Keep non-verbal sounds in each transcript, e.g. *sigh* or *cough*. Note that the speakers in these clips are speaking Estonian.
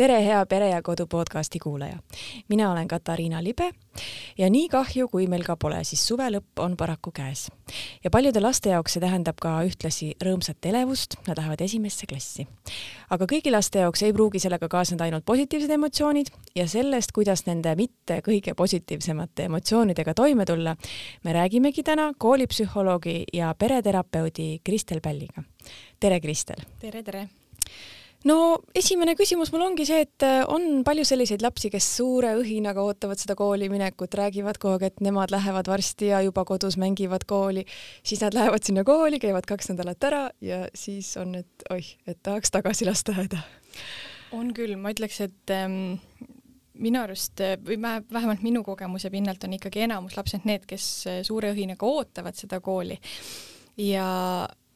tere, hea Pere ja Kodu podcasti kuulaja. mina olen Katariina Libe ja nii kahju, kui meil ka pole, siis suve lõpp on paraku käes. ja paljude laste jaoks see tähendab ka ühtlasi rõõmsat elevust, nad lähevad esimesse klassi. aga kõigi laste jaoks ei pruugi sellega kaasneda ainult positiivsed emotsioonid ja sellest, kuidas nende mitte kõige positiivsemate emotsioonidega toime tulla, me räägimegi täna koolipsühholoogi ja pereterapeudi Kristel Pälliga. tere, Kristel! tere, tere! No esimene küsimus mul ongi see, et äh, on palju selliseid lapsi, kes suure õhinaga ootavad seda kooli minekut, räägivad kogu aeg, et nemad lähevad varsti ja juba kodus mängivad kooli, siis nad lähevad sinna kooli, käivad kaks nädalat ära ja siis on, et oih, et tahaks tagasi lasteaeda. on küll, ma ütleks, et ähm, minu arust või vähemalt minu kogemuse pinnalt on ikkagi enamus lapsed need, kes äh, suure õhinaga ootavad seda kooli. Ja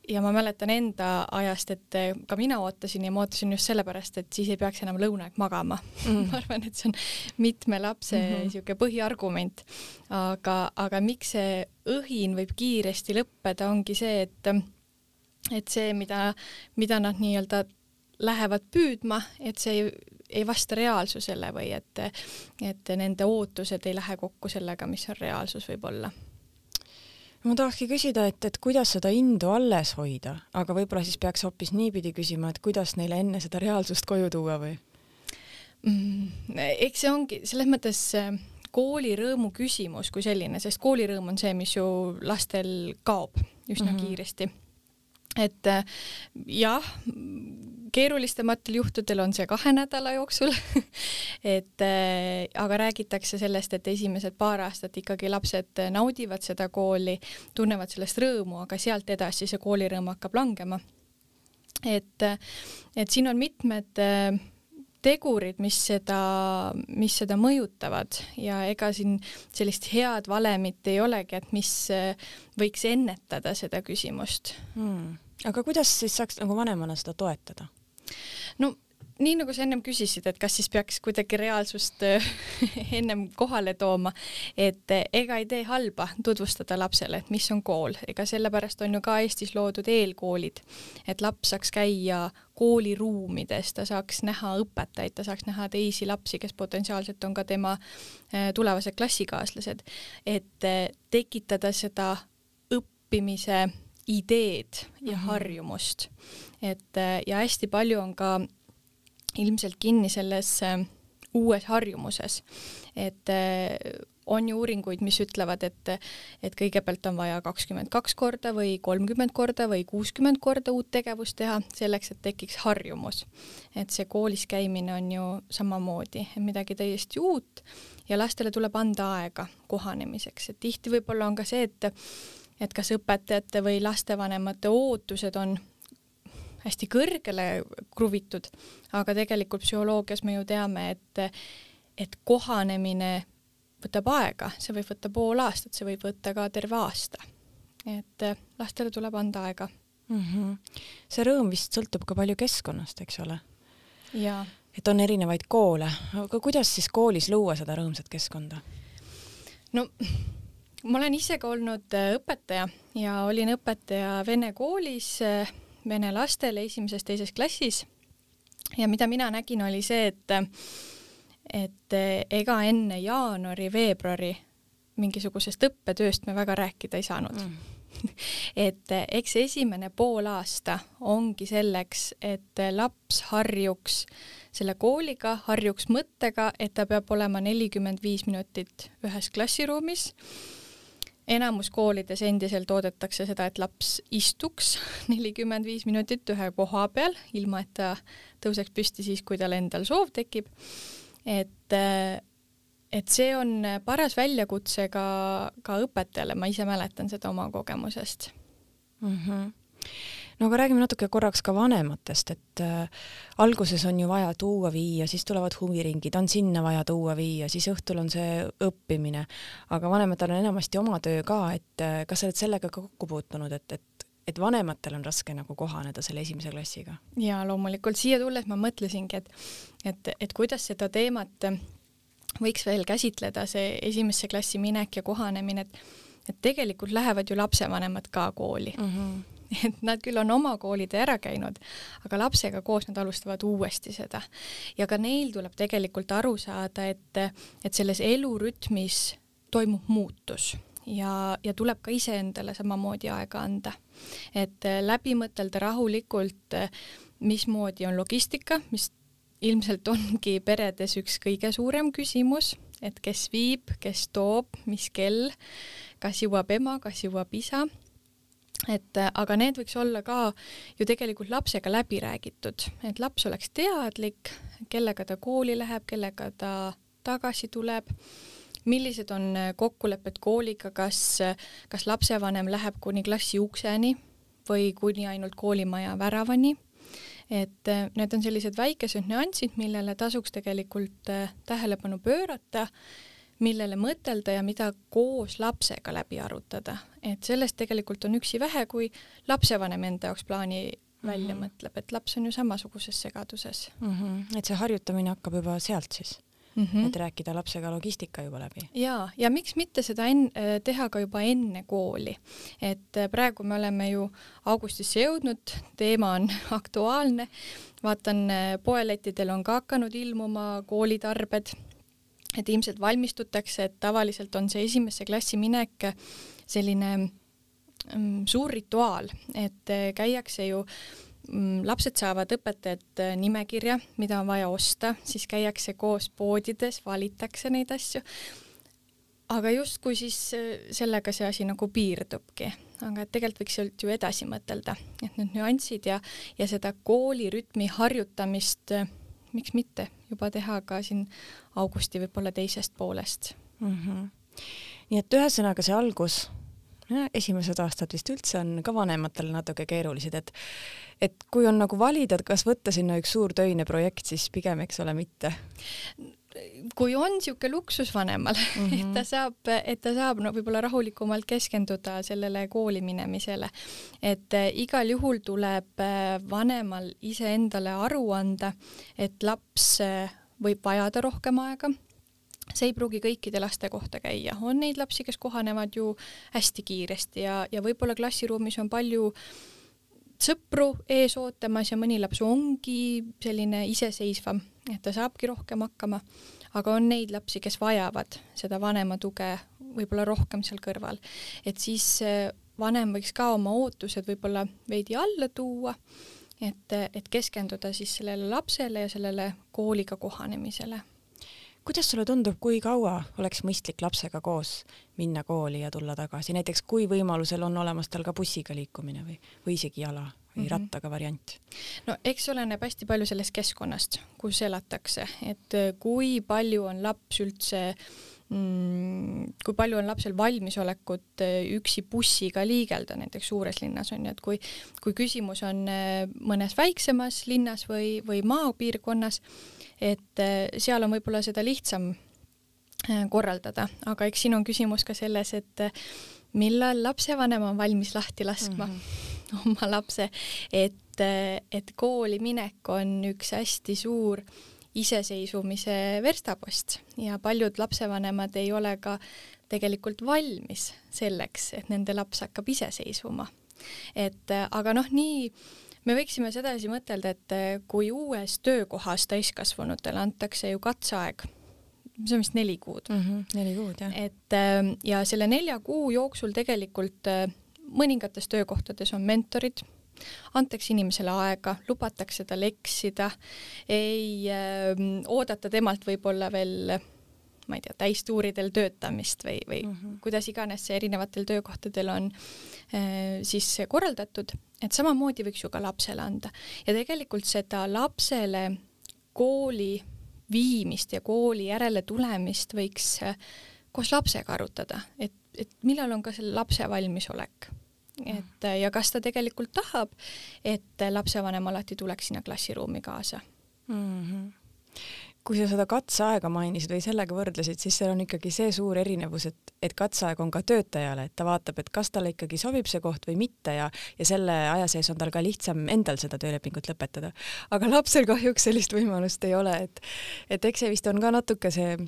ja ma mäletan enda ajast, et eh, ka mina ootasin ja ma ootasin just sellepärast, et siis ei peaks enam lõunaaeg magama mm. *laughs* ma arvan, et see on mitme lapse niisugune mm -hmm. põhiargument. aga, aga miks see õhin võib kiiresti lõppeda, ongi see, et et see, mida, mida nad nii-öelda lähevad püüdma, et see ei, ei vasta reaalsusele või et, et nende ootused ei lähe kokku sellega, mis on reaalsus võib-olla ma tahakski küsida, et, et kuidas seda indu alles hoida, aga võib-olla siis peaks hoopis niipidi küsima, et kuidas neile enne seda reaalsust koju tuua või mm,? eks see ongi selles mõttes äh, koolirõõmu küsimus kui selline, sest koolirõõm on see, mis ju lastel kaob üsna mm -hmm. kiiresti. et äh, jah, keerulistematel juhtudel on see kahe nädala jooksul *laughs* et äh, aga räägitakse sellest, et esimesed paar aastat ikkagi lapsed naudivad seda kooli, tunnevad sellest rõõmu, aga sealt edasi see koolirõõm hakkab langema. et, et siin on mitmed äh, tegurid, mis seda, mis seda mõjutavad ja ega siin sellist head valemit ei olegi, et mis äh, võiks ennetada seda küsimust hmm.. aga kuidas siis saaks nagu vanemana seda toetada? No nii nagu sa ennem küsisid, et kas siis peaks kuidagi reaalsust äh, *laughs* ennem kohale tooma, et äh, ega ei tee halba tutvustada lapsele, et mis on kool, ega sellepärast on ju ka Eestis loodud eelkoolid, et laps saaks käia kooliruumides, ta saaks näha õpetajaid, ta saaks näha teisi lapsi, kes potentsiaalselt on ka tema äh, tulevased klassikaaslased, et tekitada seda õppimise ideed ja mm -hmm. harjumust et äh, ja hästi palju on ka ilmselt kinni selles äh, uues harjumuses, et äh, on ju uuringuid, mis ütlevad, et, et kõigepealt on vaja kakskümmend kaks korda või kolmkümmend korda või kuuskümmend korda uut tegevust teha, selleks et tekiks harjumus. et see koolis käimine on ju samamoodi, midagi täiesti uut ja lastele tuleb anda aega kohanemiseks, et tihti võib-olla on ka see, et et kas õpetajate või lastevanemate ootused on hästi kõrgele kruvitud, aga tegelikult psühholoogias me ju teame, et, et kohanemine võtab aega, see võib võtta pool aastat, see võib võtta ka terve aasta. et lastele tuleb anda aega mm. -hmm. see rõõm vist sõltub ka palju keskkonnast, eks ole? jaa. et on erinevaid koole, aga kuidas siis koolis luua seda rõõmsat keskkonda? no ma olen ise ka olnud eh, õpetaja ja olin õpetaja vene koolis eh, vene lastele esimeses-teises klassis. ja mida mina nägin, oli see, et, et ega enne jaanuari-veebruari mingisugusest õppetööst me väga rääkida ei saanud mm. *laughs* et eks esimene poolaasta ongi selleks, et laps harjuks selle kooliga, harjuks mõttega, et ta peab olema nelikümmend viis minutit ühes klassiruumis enamus koolides endiselt oodatakse seda, et laps istuks *laughs* nelikümmend viis minutit ühe koha peal, ilma et ta tõuseks püsti siis, kui tal endal soov tekib. et, et see on paras väljakutse ka, ka õpetajale, ma ise mäletan seda oma kogemusest mm. -hmm no aga räägime natuke korraks ka vanematest, et äh, alguses on ju vaja tuua viia, siis tulevad huviringid, on sinna vaja tuua viia, siis õhtul on see õppimine, aga vanematel on enamasti oma töö ka, et äh, kas sa oled sellega ka kokku puutunud, et, et et vanematel on raske nagu kohaneda selle esimese klassiga? jaa, loomulikult, siia tulles ma mõtlesingi, et et, et kuidas seda teemat võiks veel käsitleda, see esimesse klassi minek ja kohanemine, et et tegelikult lähevad ju lapsevanemad ka kooli mm. -hmm *laughs* et nad küll on oma koolide ära käinud, aga lapsega koos nad alustavad uuesti seda. ja ka neil tuleb tegelikult aru saada, et, et selles elurütmis toimub muutus ja, ja tuleb ka iseendale samamoodi aega anda. et läbi mõtelda rahulikult, mismoodi on logistika, mis ilmselt ongi peredes üks kõige suurem küsimus, et kes viib, kes toob, mis kell, kas jõuab ema, kas jõuab isa et äh, aga need võiks olla ka ju tegelikult lapsega läbi räägitud, et laps oleks teadlik, kellega ta kooli läheb, kellega ta tagasi tuleb, millised on äh, kokkulepped kooliga, kas, äh, kas lapsevanem läheb kuni klassi ukseni või kuni ainult koolimaja väravani. et need on sellised väikesed nüansid, millele tasuks tegelikult tähelepanu pöörata millele mõtelda ja mida koos lapsega läbi arutada, et sellest tegelikult on üksi vähe, kui lapsevanem enda jaoks plaani välja mm -hmm. mõtleb, et laps on ju samasuguses segaduses mm. -hmm. et see harjutamine hakkab juba sealt siis mm, -hmm. et rääkida lapsega logistika juba läbi. ja, ja miks mitte seda en-, teha ka juba enne kooli, et praegu me oleme ju augustisse jõudnud, teema on *laughs* aktuaalne, vaatan poelettidel on ka hakanud ilmuma koolitarbed et ilmselt valmistutakse, et tavaliselt on see esimesse klassi minek selline mm, suur rituaal, et äh, käiakse ju mm, lapsed saavad õpetajalt nimekirja, mida on vaja osta, siis käiakse koos poodides, valitakse neid asju. aga justkui siis äh, sellega see asi nagu piirdubki, aga et tegelikult võiks sealt ju edasi mõtelda, et need nüansid ja, ja seda koolirütmi harjutamist miks mitte juba teha ka siin augusti võib-olla teisest poolest mm. -hmm. nii et ühesõnaga see algus, esimesed aastad vist üldse on ka vanematele natuke keerulised, et et kui on nagu valida, et kas võtta sinna üks suur töine projekt, siis pigem eks ole mitte kui on niisugune luksus vanemal mm, -hmm. et ta saab, et ta saab no võib-olla rahulikumalt keskenduda sellele kooli minemisele, et äh, igal juhul tuleb äh, vanemal iseendale aru anda, et laps äh, võib vajada rohkem aega. See ei pruugi kõikide laste kohta käia, on neid lapsi, kes kohanevad ju hästi kiiresti ja, ja võib-olla klassiruumis on palju sõpru ees ootamas ja mõni laps ongi selline iseseisvam et ta saabki rohkem hakkama, aga on neid lapsi, kes vajavad seda vanema tuge võib-olla rohkem seal kõrval, et siis eh, vanem võiks ka oma ootused võib-olla veidi alla tuua, et, et keskenduda siis sellele lapsele ja sellele kooliga kohanemisele. Kuidas sulle tundub, kui kaua oleks mõistlik lapsega koos minna kooli ja tulla tagasi, näiteks kui võimalusel on olemas tal ka bussiga liikumine või, või isegi jala? Või mm -hmm. rattaga variant? no eks oleneb hästi palju sellest keskkonnast, kus elatakse, et äh, kui palju on laps üldse mm, kui palju on lapsel valmisolekut äh, üksi bussiga liigelda näiteks suures linnas on ju, et kui, kui küsimus on äh, mõnes väiksemas linnas või, või maapiirkonnas, et seal on võib-olla seda lihtsam korraldada, aga eks siin on küsimus ka selles, et millal lapsevanem on valmis lahti laskma mm. -hmm *laughs* oma lapse, et, et kooli minek on üks hästi suur iseseisvumise verstapost ja paljud lapsevanemad ei ole ka tegelikult valmis selleks, et nende laps hakkab iseseisvuma. et aga noh, nii me võiksime sedasi mõtelda, et kui uues töökohas täiskasvanutele antakse ju katseaeg, see on vist neli kuud mm. -hmm, neli kuud, jah. et ja selle nelja kuu jooksul tegelikult mõningates töökohtades on mentorid, antakse inimesele aega, lubatakse tal eksida, ei äh, oodata temalt võib-olla veel ma ei tea, täistuuridel töötamist või, või mm -hmm. kuidas iganes see erinevatel töökohtadel on äh, siis korraldatud, et samamoodi võiks ju ka lapsele anda. Ja tegelikult seda lapsele kooli viimist ja kooli järele tulemist võiks äh, koos lapsega arutada, et, et millal on ka selle lapse valmisolek et ja kas ta tegelikult tahab, et lapsevanem alati tuleks sinna klassiruumi kaasa mm. -hmm kui sa seda katseaega mainisid või sellega võrdlesid, siis seal on ikkagi see suur erinevus, et, et katseaeg on ka töötajale, et ta vaatab, et kas talle ikkagi sobib see koht või mitte ja, ja selle aja sees on tal ka lihtsam endal seda töölepingut lõpetada. aga lapsel kahjuks sellist võimalust ei ole, et, et eks see vist on ka natuke see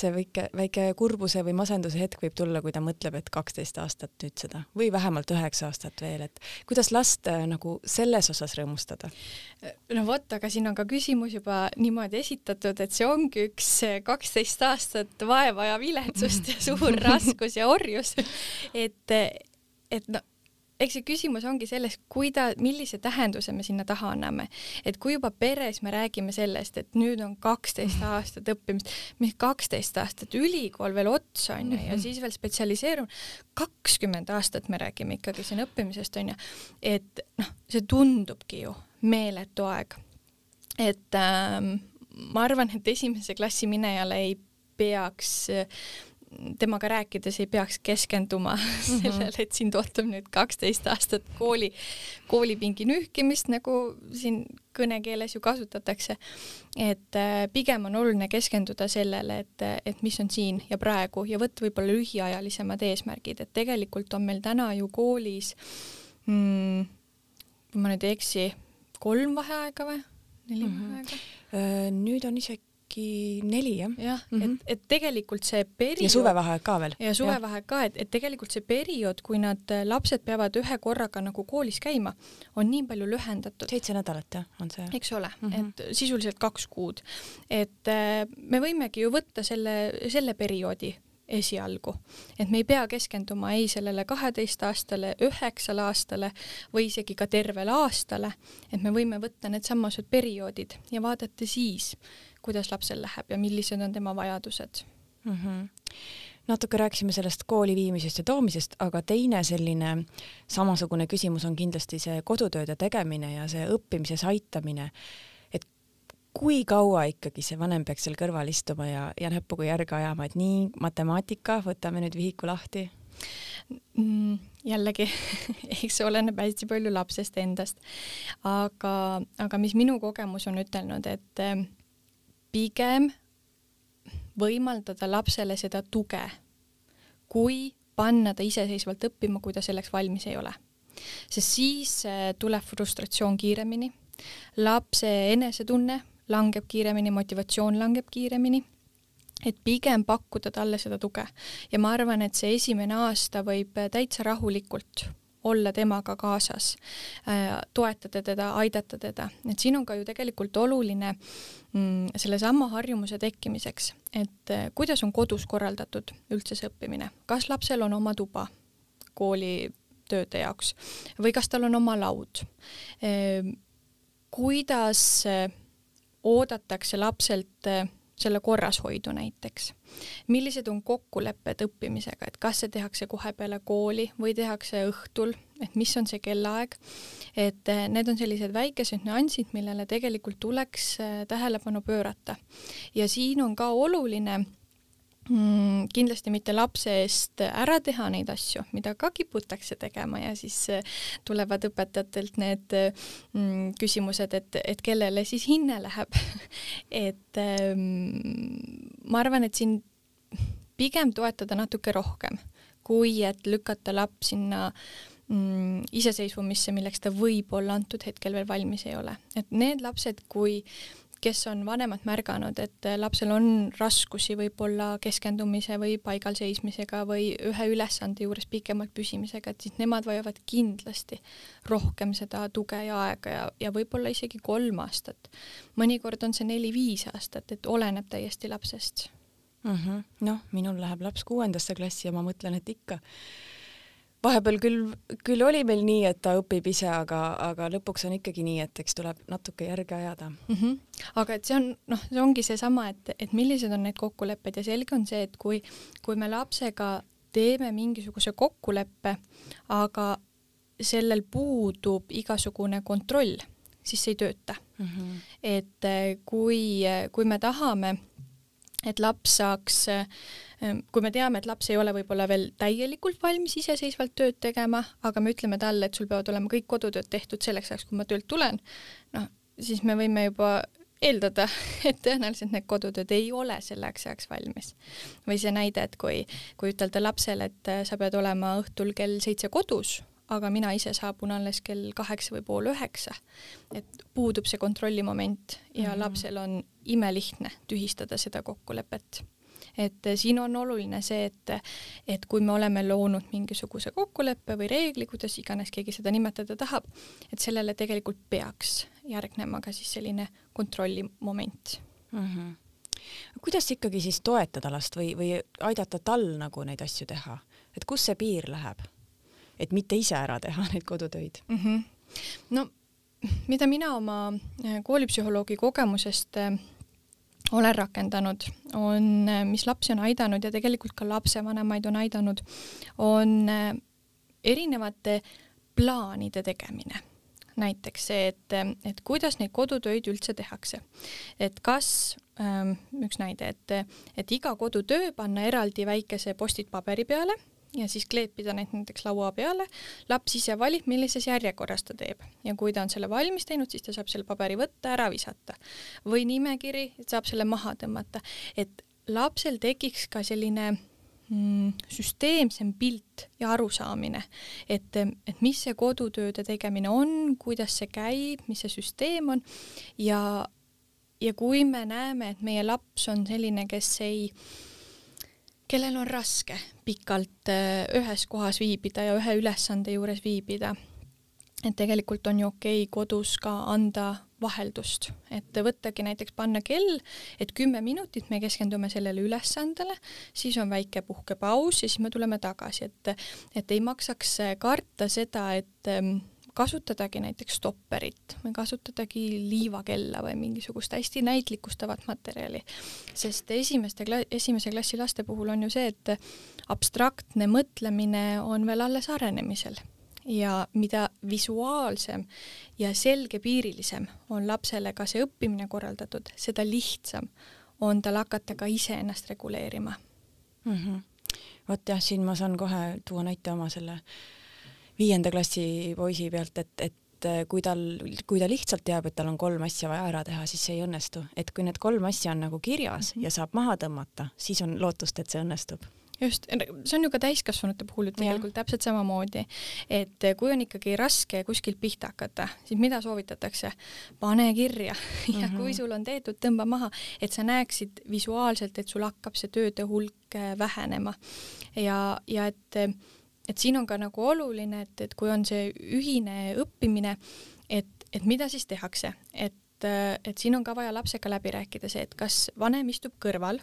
see väike, väike kurbuse või masenduse hetk võib tulla, kui ta mõtleb, et kaksteist aastat nüüd seda või vähemalt üheksa aastat veel, et kuidas last äh, nagu selles osas rõõmustada? no vot, aga siin on ka küsimus juba niimoodi esitatud, et see ongi üks kaksteist aastat vaeva ja viletsust ja suur *laughs* raskus ja orjus. et, et no eks see küsimus ongi selles, kuida-, millise tähenduse me sinna taha anname. et kui juba peres me räägime sellest, et nüüd on kaksteist aastat õppimist, mis kaksteist aastat, ülikool veel otsa onju ja siis veel spetsialiseerumine, kakskümmend aastat me räägime ikkagi siin õppimisest onju, et noh, see tundubki ju meeletu aeg. et ähm, ma arvan, et esimese klassi minejale ei peaks temaga rääkides ei peaks keskenduma *laughs* mhm. sellele, et sind ootab nüüd kaksteist aastat kooli, koolipingi nühkimist, nagu siin kõnekeeles ju kasutatakse. et äh, pigem on oluline keskenduda sellele, et, et mis on siin ja praegu ja võtta võib-olla lühiajalisemad eesmärgid, et tegelikult on meil täna ju koolis mm,, kui ma nüüd ei eksi, kolm vaheaega või? neli mm -hmm. vaheaega? Äh, nüüd on isegi äkki neli jah? jah mm, -hmm. et, mhm. et tegelikult see periood. ja suvevaheaeg ka veel. ja suvevaheaeg ka, et, et tegelikult see periood, kui nad, lapsed peavad ühe korraga nagu koolis käima, on nii palju lühendatud. seitse nädalat jah, on see. eks ole mm, -hmm. et sisuliselt kaks kuud. et äh, me võimegi ju võtta selle, selle perioodi esialgu, et me ei pea keskenduma ei sellele kaheteistaastale, üheksale aastale või isegi ka tervele aastale, et me võime võtta needsamased perioodid ja vaadata siis, kuidas lapsel läheb ja millised on tema vajadused mm. -hmm natuke rääkisime sellest kooli viimisest ja toomisest, aga teine selline samasugune küsimus on kindlasti see kodutööde tegemine ja see õppimises aitamine. et kui kaua ikkagi see vanem peaks seal kõrval istuma ja, ja näpuga järge ajama, et nii matemaatika, võtame nüüd vihiku lahti mm,? jällegi *laughs* eks oleneb hästi palju lapsest endast. aga, aga mis minu kogemus on ütelnud, et pigem võimaldada lapsele seda tuge, kui panna ta iseseisvalt õppima, kui ta selleks valmis ei ole. sest siis äh, tuleb frustratsioon kiiremini, lapse enesetunne langeb kiiremini, motivatsioon langeb kiiremini et pigem pakkuda talle seda tuge ja ma arvan, et see esimene aasta võib täitsa rahulikult olla temaga kaasas, äh, toetada teda, aidata teda, et siin on ka ju tegelikult oluline mm, sellesama harjumuse tekkimiseks, et äh, kuidas on kodus korraldatud üldse see õppimine, kas lapsel on oma tuba koolitööde jaoks või kas tal on oma laud, äh, kuidas oodatakse lapselt selle korrashoidu näiteks. millised on kokkulepped õppimisega, et kas see tehakse kohe peale kooli või tehakse õhtul, et mis on see kellaaeg, et eh, need on sellised väikesed nüansid, millele tegelikult tuleks eh, tähelepanu pöörata. ja siin on ka oluline mm, kindlasti mitte lapse eest ära teha neid asju, mida ka kiputakse tegema ja siis äh, tulevad õpetajatelt need mm, küsimused, et, et kellele siis hinne läheb *laughs* et ähm, ma arvan, et siin pigem toetada natuke rohkem, kui et lükata laps sinna mm, iseseisvumisse, milleks ta võib-olla antud hetkel veel valmis ei ole. et need lapsed, kui kes on vanemad märganud, et lapsel on raskusi võib-olla keskendumise või paigal seismisega või ühe ülesande juures pikemalt püsimisega, et siis nemad vajavad kindlasti rohkem seda tuge ja aega ja, ja võib-olla isegi kolm aastat. mõnikord on see neli-viis aastat, et oleneb täiesti lapsest mm -hmm.. noh, minul läheb laps kuuendasse klassi ja ma mõtlen, et ikka vahepeal küll, küll oli meil nii, et ta õpib ise, aga, aga lõpuks on ikkagi nii, et eks tuleb natuke järge ajada mm. -hmm. aga et see on, noh, see ongi seesama, et, et millised on need kokkulepped ja selge on see, et kui, kui me lapsega teeme mingisuguse kokkuleppe, aga sellel puudub igasugune kontroll, siis see ei tööta mm. -hmm. et eh, kui, kui me tahame et laps saaks, ähm, kui me teame, et laps ei ole võib-olla veel täielikult valmis iseseisvalt tööd tegema, aga me ütleme talle, et sul peavad olema kõik kodutööd tehtud selleks ajaks, kui ma töölt tulen, noh, siis me võime juba eeldada, *laughs* et tõenäoliselt need kodutööd ei ole selleks ajaks valmis. või see näide, et kui, kui ütelda lapsele, et äh, sa pead olema õhtul kell seitse kodus, aga mina ise saabun alles kell kaheksa või pool üheksa. et puudub see kontrollimoment ja mm -hmm. lapsel on imelihtne tühistada seda kokkulepet. et siin on oluline see, et, et kui me oleme loonud mingisuguse kokkuleppe või reegli, kuidas iganes keegi seda nimetada tahab, et sellele tegelikult peaks järgnema ka siis selline kontrollimoment mm. -hmm kuidas ikkagi siis toetada last või, või aidata tal nagu neid asju teha, et kus see piir läheb, et mitte ise ära teha neid kodutöid mm? -hmm. no mida mina oma koolipsühholoogi kogemusest olen rakendanud, on, mis lapsi on aidanud ja tegelikult ka lapsevanemaid on aidanud, on äh, erinevate plaanide tegemine. näiteks see, et, et kuidas neid kodutöid üldse tehakse. et kas ähm,, üks näide, et, et iga kodutöö panna eraldi väikese post-it paberi peale ja siis kleepida neid näiteks laua peale. laps ise valib, millises järjekorras ta teeb. Ja kui ta on selle valmis teinud, siis ta saab selle paberi võtta, ära visata. Või nimekiri, saab selle maha tõmmata, et lapsel tekiks ka selline mm, süsteemsem pilt ja arusaamine, et, et mis see kodutööde tegemine on, kuidas see käib, mis see süsteem on. Ja, ja kui me näeme, et meie laps on selline, kes ei äh, kellel on raske pikalt äh, ühes kohas viibida ja ühe ülesande juures viibida, et tegelikult on ju okei okay kodus ka anda vaheldust, et võttagi näiteks panna kell, et kümme minutit me keskendume sellele ülesandele, siis on väike puhkepaus ja siis me tuleme tagasi, et et ei maksaks karta seda, et ähm, kasutadagi näiteks stopperit või kasutadagi liivakella või mingisugust hästi näitlikustavat materjali. sest esimeste kla-, esimese klassi laste puhul on ju see, et abstraktne mõtlemine on veel alles arenemisel ja mida visuaalsem ja selgepiirilisem on lapsele ka see õppimine korraldatud, seda lihtsam on tal hakata ka iseennast reguleerima mm. -hmm. vot jah, siin ma saan kohe tuua näite oma selle viienda klassi poisi pealt, et, et äh, kui tal, kui ta lihtsalt teab, et tal on kolm asja vaja ära teha, siis see ei õnnestu, et kui need kolm asja on nagu kirjas mm -hmm. ja saab maha tõmmata, siis on lootust, et see õnnestub just, see on ju ka täiskasvanute puhul ju tegelikult ja. täpselt samamoodi, et kui on ikkagi raske kuskilt pihta hakata, siis mida soovitatakse? pane kirja *laughs* ja mm -hmm. kui sul on tehtud, tõmba maha, et sa näeksid visuaalselt, et sul hakkab see tööde hulk äh, vähenema ja, ja et et siin on ka nagu oluline, et, et kui on see ühine õppimine, et, et mida siis tehakse, et, et siin on ka vaja lapsega läbi rääkida see, et kas vanem istub kõrval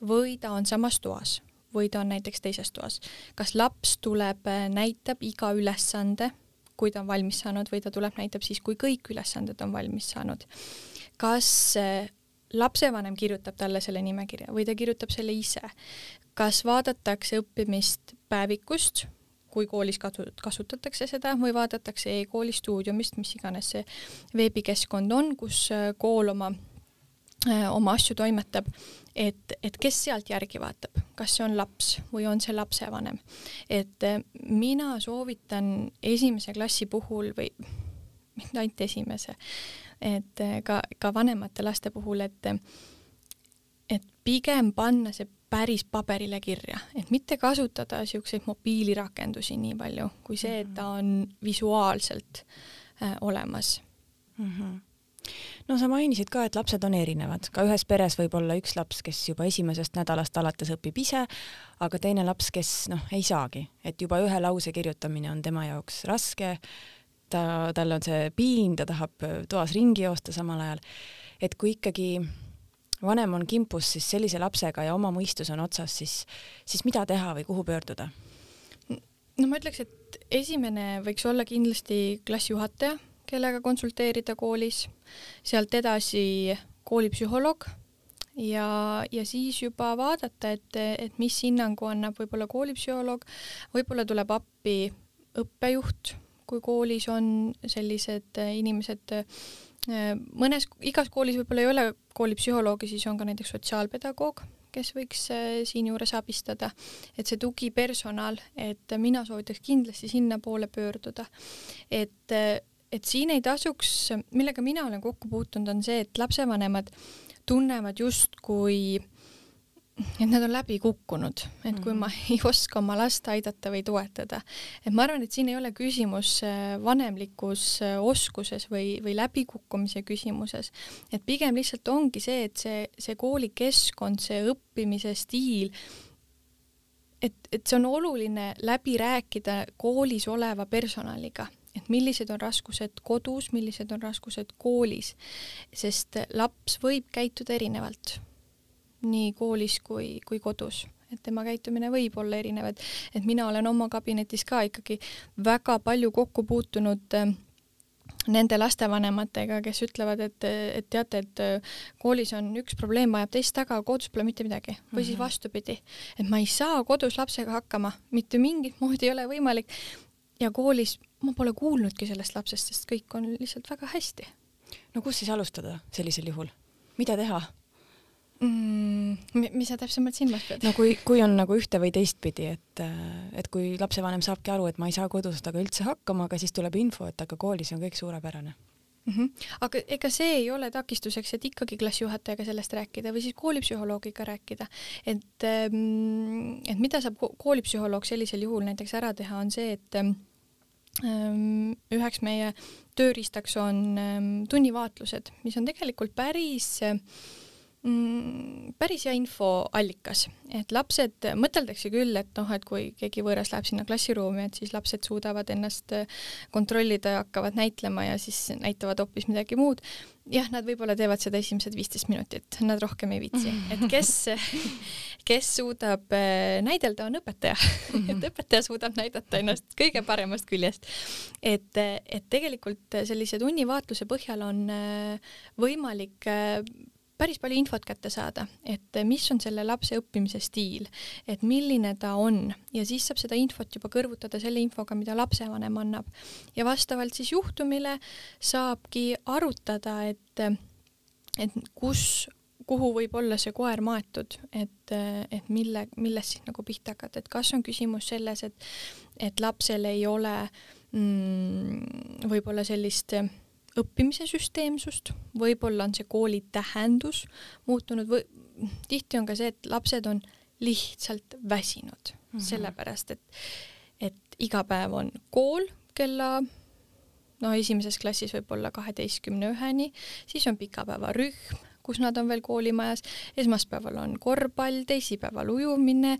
või ta on samas toas või ta on näiteks teises toas. kas laps tuleb, näitab iga ülesande, kui ta on valmis saanud või ta tuleb, näitab siis, kui kõik ülesanded on valmis saanud. kas lapsevanem kirjutab talle selle nimekirja või ta kirjutab selle ise. Kas vaadatakse õppimist päevikust, kui koolis kasutatakse seda, või vaadatakse e-kooli stuudiumist, mis iganes see veebikeskkond on, kus äh, kool oma äh, oma asju toimetab, et, et kes sealt järgi vaatab, kas see on laps või on see lapsevanem. et äh, mina soovitan esimese klassi puhul või mitte ainult esimese, et ka, ka vanemate laste puhul, et et pigem panna see päris paberile kirja, et mitte kasutada niisuguseid mobiilirakendusi nii palju, kui see, et ta on visuaalselt äh, olemas. Mm. -hmm no sa mainisid ka, et lapsed on erinevad, ka ühes peres võib olla üks laps, kes juba esimesest nädalast alates õpib ise, aga teine laps, kes noh, ei saagi, et juba ühe lause kirjutamine on tema jaoks raske, ta, tal on see piin, ta tahab toas ringi joosta samal ajal. et kui ikkagi vanem on kimpus siis sellise lapsega ja oma mõistus on otsas, siis, siis mida teha või kuhu pöörduda? no ma ütleks, et esimene võiks olla kindlasti klassijuhataja, kellega konsulteerida koolis, sealt edasi koolipsühholoog ja, ja siis juba vaadata, et, et mis hinnangu annab võib-olla koolipsühholoog, võib-olla tuleb appi õppejuht kui koolis on sellised äh, inimesed, äh, mõnes, igas koolis võib-olla ei ole koolipsühholoogi, siis on ka näiteks sotsiaalpedagoog, kes võiks äh, siinjuures abistada, et see tugipersonal, et mina soovitaks kindlasti sinnapoole pöörduda. et, et siin ei tasuks, millega mina olen kokku puutunud, on see, et lapsevanemad tunnevad justkui et nad on läbi kukkunud, et kui ma Mhm. *laughs* ei oska oma last aidata või toetada, et ma arvan, et siin ei ole küsimus äh, vanemlikus äh, oskuses või, või läbikukkumise küsimuses, et pigem lihtsalt ongi see, et see, see koolikeskkond, see õppimise stiil, et, et see on oluline läbi rääkida koolis oleva personaliga, et millised on raskused kodus, millised on raskused koolis, sest laps võib käituda erinevalt nii koolis kui, kui kodus, et tema käitumine võib olla erinev, et, et mina olen oma kabinetis ka ikkagi väga palju kokku puutunud äh, nende lastevanematega, kes ütlevad, et, et teate, et äh, koolis on üks probleem, vajab teist taga, kodus pole mitte midagi või siis Mhm. vastupidi, et ma ei saa kodus lapsega hakkama, mitte mingit moodi ei ole võimalik ja koolis ma pole kuulnudki sellest lapsest, sest kõik on lihtsalt väga hästi no kus siis alustada sellisel juhul? mida teha? Mm,. mis sa täpsemalt silmas pead? no kui, kui on nagu ühte või teistpidi, et, et kui lapsevanem saabki aru, et ma ei saa kodus temaga üldse hakkama, aga siis tuleb info, et aga koolis on kõik suurepärane. mm. -hmm. aga ega see ei ole takistuseks, et ikkagi klassijuhatajaga sellest rääkida või siis koolipsühholoogiga rääkida, et ähm, et mida saab koolipsühholoog sellisel juhul näiteks ära teha, on see, et ähm, üheks meie tööriistaks on ähm, tunnivaatlused, mis on tegelikult päris äh, mm, päris hea infoallikas, et lapsed, mõteldakse küll, et noh, et kui keegi võõras läheb sinna klassiruumi, et siis lapsed suudavad ennast äh, kontrollida ja hakkavad näitlema ja siis näitavad hoopis midagi muud. jah, nad võib-olla teevad seda esimesed viisteist minutit, nad rohkem ei viitsi, *laughs* et kes, *laughs* kes suudab äh, näidelda, on õpetaja *laughs* et õpetaja suudab näidata ennast kõige paremast küljest. et, et tegelikult sellise tunnivaatluse põhjal on äh, võimalik päris palju infot kätte saada, et mis on selle lapse õppimise stiil, et milline ta on ja siis saab seda infot juba kõrvutada selle infoga, mida lapsevanem annab. ja vastavalt siis juhtumile saabki arutada, et, et kus, kuhu võib olla see koer maetud, et, et mille, millest siis nagu pihta hakata, et kas on küsimus selles, et, et lapsel ei ole mm, võib-olla sellist õppimise süsteemsust, võib-olla on see kooli tähendus muutunud või tihti on ka see, et lapsed on lihtsalt väsinud mm -hmm. sellepärast, et, et iga päev on kool kella no esimeses klassis võib-olla kaheteistkümne üheni, siis on pikapäevarühm, kus nad on veel koolimajas, esmaspäeval on korvpall, teisipäeval ujumine,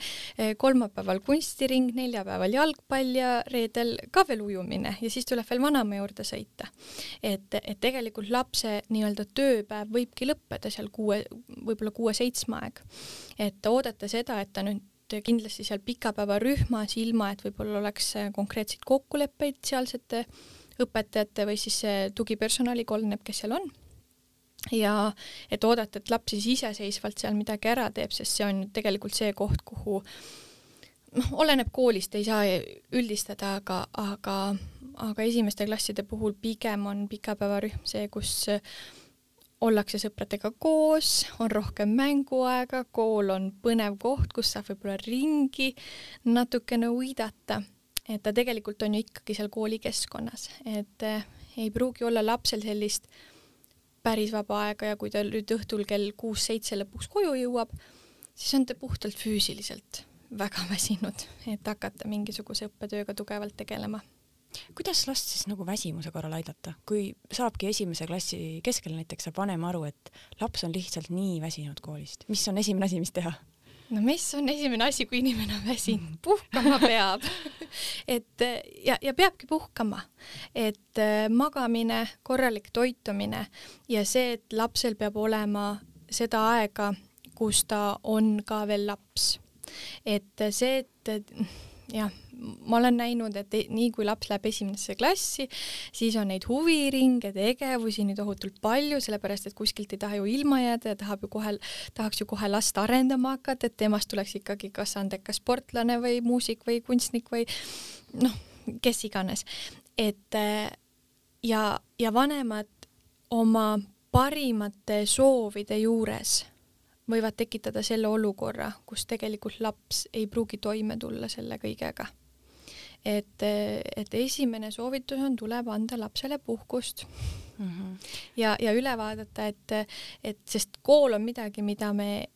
kolmapäeval kunstiring, neljapäeval jalgpall ja reedel ka veel ujumine ja siis tuleb veel vanaema juurde sõita. et, et tegelikult lapse nii-öelda tööpäev võibki lõppeda seal kuue, võib-olla kuue-seitsme aeg. et oodata seda, et ta nüüd kindlasti seal pikapäevarühmas, ilma et võib-olla oleks konkreetseid kokkuleppeid sealsete õpetajate või siis tugipersonaliga, oleneb, kes seal on ja et oodata, et laps siis iseseisvalt seal midagi ära teeb, sest see on tegelikult see koht, kuhu noh, oleneb koolist, ei saa üldistada, aga, aga, aga esimeste klasside puhul pigem on pikapäevarühm see, kus ollakse sõpradega koos, on rohkem mänguaega, kool on põnev koht, kus saab võib-olla ringi natukene uidata, et ta tegelikult on ju ikkagi seal koolikeskkonnas, et ei pruugi olla lapsel sellist päris vaba aega ja kui ta nüüd õhtul kell kuus-seitse lõpuks koju jõuab, siis on ta puhtalt füüsiliselt väga *laughs* väsinud, et hakata mingisuguse õppetööga tugevalt tegelema. kuidas last siis nagu väsimuse korral aidata, kui saabki esimese klassi keskel näiteks saab vanem aru, et laps on lihtsalt nii väsinud koolist, mis on esimene asi, mis teha? No mis on esimene asi, kui inimene on väsinud, puhkama *laughs* peab. Et ja, ja peabki puhkama, et magamine, korralik toitumine ja see, et lapsel peab olema seda aega, kus ta on ka veel laps. et see, et jah, ma olen näinud, et nii kui laps läheb esimesse klassi, siis on neid huviringe, tegevusi nii tohutult palju, sellepärast et kuskilt ei taha ju ilma jääda ja tahab ju kohe, tahaks ju kohe last arendama hakata, et temast tuleks ikkagi kas andekas sportlane või muusik või kunstnik või noh, kes iganes. et ja, ja vanemad oma parimate soovide juures võivad tekitada selle olukorra, kus tegelikult laps ei pruugi toime tulla selle kõigega et, et esimene soovitus on, tuleb anda lapsele puhkust mm. -hmm. ja, ja üle vaadata, et, et sest kool on midagi, mida me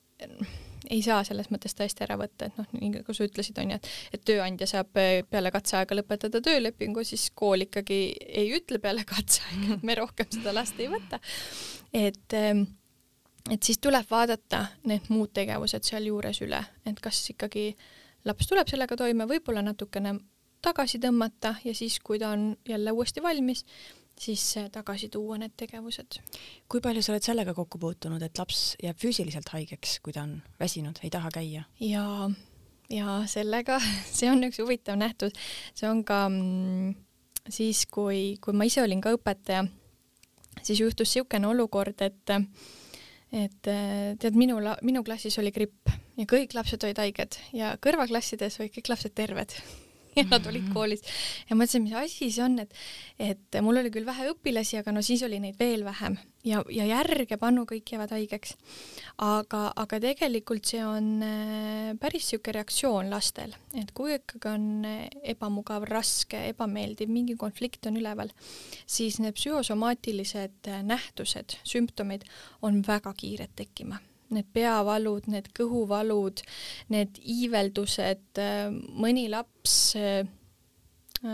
ei saa selles mõttes tõesti ära võtta, et noh, nii nagu sa ütlesid, on ju, et et tööandja saab äh, peale katseaega lõpetada töölepingu, siis kool ikkagi ei ütle peale katseaega, et me rohkem seda last ei võta. et ähm, et siis tuleb vaadata need muud tegevused sealjuures üle, et kas ikkagi laps tuleb sellega toime, võib-olla natukene tagasi tõmmata ja siis, kui ta on jälle uuesti valmis, siis tagasi tuua need tegevused. kui palju sa oled sellega kokku puutunud, et laps jääb füüsiliselt haigeks, kui ta on väsinud, ei taha käia? ja, ja sellega, *laughs* see on üks huvitav nähtus, see on ka mm, siis, kui, kui ma ise olin ka õpetaja, siis juhtus niisugune olukord, et et tead, minu, minu klassis oli gripp ja kõik lapsed olid haiged ja kõrvaklassides olid kõik lapsed terved *laughs* ja nad olid koolis. Ja mõtlesin, mis asi see on, et, et mul oli küll vähe õpilasi, aga no siis oli neid veel vähem. Ja, ja järjepanu kõik jäävad haigeks. aga, aga tegelikult see on äh, päris niisugune reaktsioon lastel, et kui ikkagi on äh, ebamugav, raske, ebameeldiv, mingi konflikt on üleval, siis need psühhosomaatilised äh, nähtused, sümptomid on väga kiired tekkima need peavalud, need kõhuvalud, need iiveldused, äh, mõni laps äh,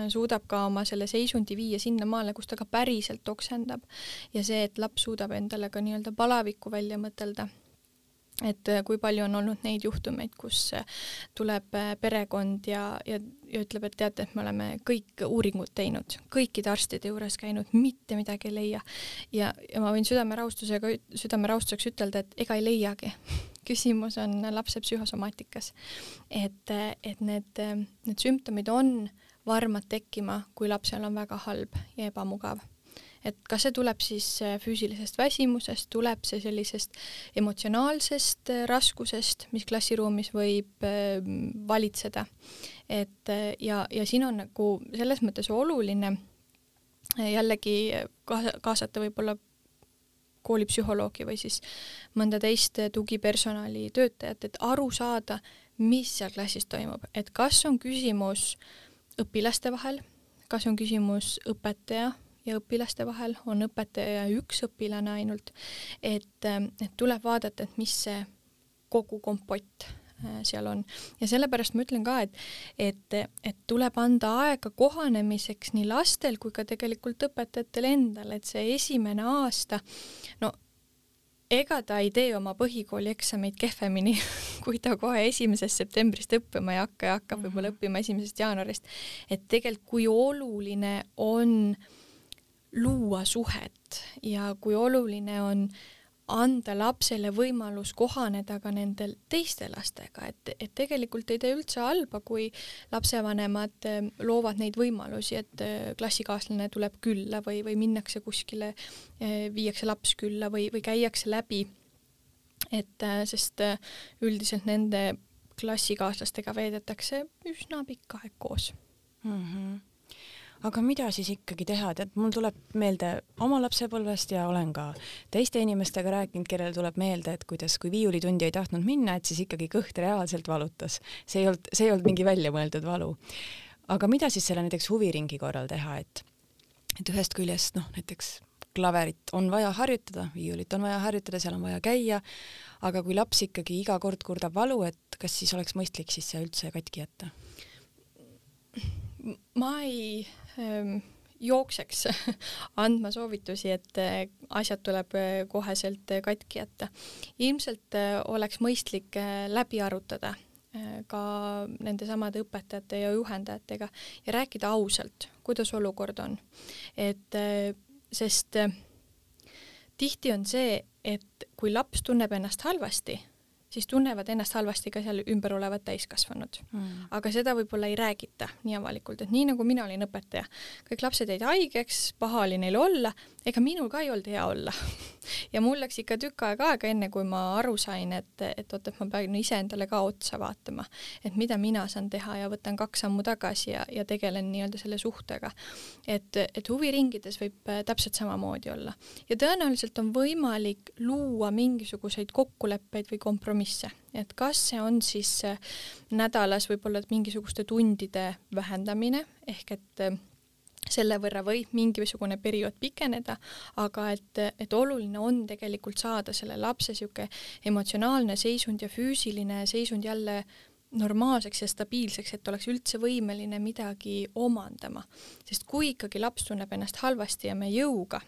suudab ka oma selle seisundi viia sinnamaale, kus ta ka päriselt oksendab. Ja see, et laps suudab endale ka nii-öelda palavikku välja mõtelda et äh, kui palju on olnud neid juhtumeid, kus äh, tuleb äh, perekond ja, ja, ja ütleb, et teate, et me oleme kõik uuringud teinud, kõikide arstide juures käinud, mitte midagi ei leia. ja, ja ma võin südamerahustusega, südamerahustuseks ütelda, et ega ei leiagi *laughs* küsimus on lapse psühhosomaatikas. et, et need, need sümptomid on varmad tekkima, kui lapsel on väga halb ja ebamugav et kas see tuleb siis äh, füüsilisest väsimusest, tuleb see sellisest emotsionaalsest äh, raskusest, mis klassiruumis võib äh, valitseda. et ja, ja siin on nagu selles mõttes oluline jällegi kaasata võib-olla koolipsühholoogi või siis mõnda teist tugipersonali töötajat, et aru saada, mis seal klassis toimub, et kas on küsimus õpilaste vahel, kas on küsimus õpetaja ja õpilaste vahel, on õpetaja ja üks õpilane ainult, et, et tuleb vaadata, et mis see kogu kompott äh, seal on. ja sellepärast ma ütlen ka, et, et, et tuleb anda aega kohanemiseks nii lastel kui ka tegelikult õpetajatel endal, et see esimene aasta, no ega ta ei tee oma põhikooli eksameid kehvemini, *laughs* kui ta kohe esimesest septembrist õppima ei hakka ja hakkab võib-olla mhm. õppima esimesest jaanuarist. et tegelikult kui oluline on äh, luua suhet ja kui oluline on anda lapsele võimalus kohaneda ka nendel teiste lastega, et, et tegelikult ei tee üldse halba, kui lapsevanemad eh, loovad neid võimalusi, et eh, klassikaaslane tuleb külla või, või minnakse kuskile, eh, viiakse laps külla või, või käiakse läbi. et sest üldiselt nende klassikaaslastega veedetakse üsna pikk aeg koos mm. -hmm aga mida siis ikkagi teha, tead, mul tuleb meelde oma lapsepõlvest ja olen ka teiste inimestega rääkinud, kellel tuleb meelde, et kuidas, kui viiulitundi ei tahtnud minna, et siis ikkagi kõht reaalselt valutas. see ei olnud, see ei olnud mingi väljamõeldud valu. aga mida siis selle näiteks huviringi korral teha, et, et ühest küljest noh, näiteks klaverit on vaja harjutada, viiulit on vaja harjutada, seal on vaja käia, aga kui laps ikkagi iga kord kurdab valu, et kas siis oleks mõistlik siis see üldse katki jätta? ma ei jookseks *laughs* andma soovitusi, et äh, asjad tuleb äh, koheselt äh, katki jätta. ilmselt oleks mõistlik läbi arutada ka nendesamade õpetajate ja juhendajatega ja rääkida ausalt, kuidas olukord on. et sest tihti on see, et kui laps tunneb ennast halvasti, siis tunnevad ennast halvasti ka seal ümber olevad täiskasvanud. Mm.. aga seda võib-olla ei räägita nii avalikult, et nii nagu mina olin õpetaja, kõik lapsed jäid haigeks, paha oli neil olla, ega minul ka ei olnud hea olla. *laughs* Ja mul läks ikka tükk aega aega, enne kui ma aru sain, et, et oot, et ma pean iseendale ka otsa vaatama, et mida mina saan teha ja võtan kaks sammu tagasi ja, ja tegelen nii-öelda selle suhtega. et, et huviringides võib äh, täpselt samamoodi olla. Ja tõenäoliselt on võimalik luua mingisuguseid kokkuleppeid või kompromisse, kompromisse, et kas see on siis äh, nädalas võib-olla mingisuguste tundide vähendamine ehk et äh, selle võrra võib mingisugune periood pikeneda, aga et, et oluline on tegelikult saada selle lapse niisugune emotsionaalne seisund ja füüsiline seisund jälle normaalseks ja stabiilseks, et oleks üldse võimeline midagi omandama. sest kui ikkagi laps tunneb ennast halvasti ja me jõuga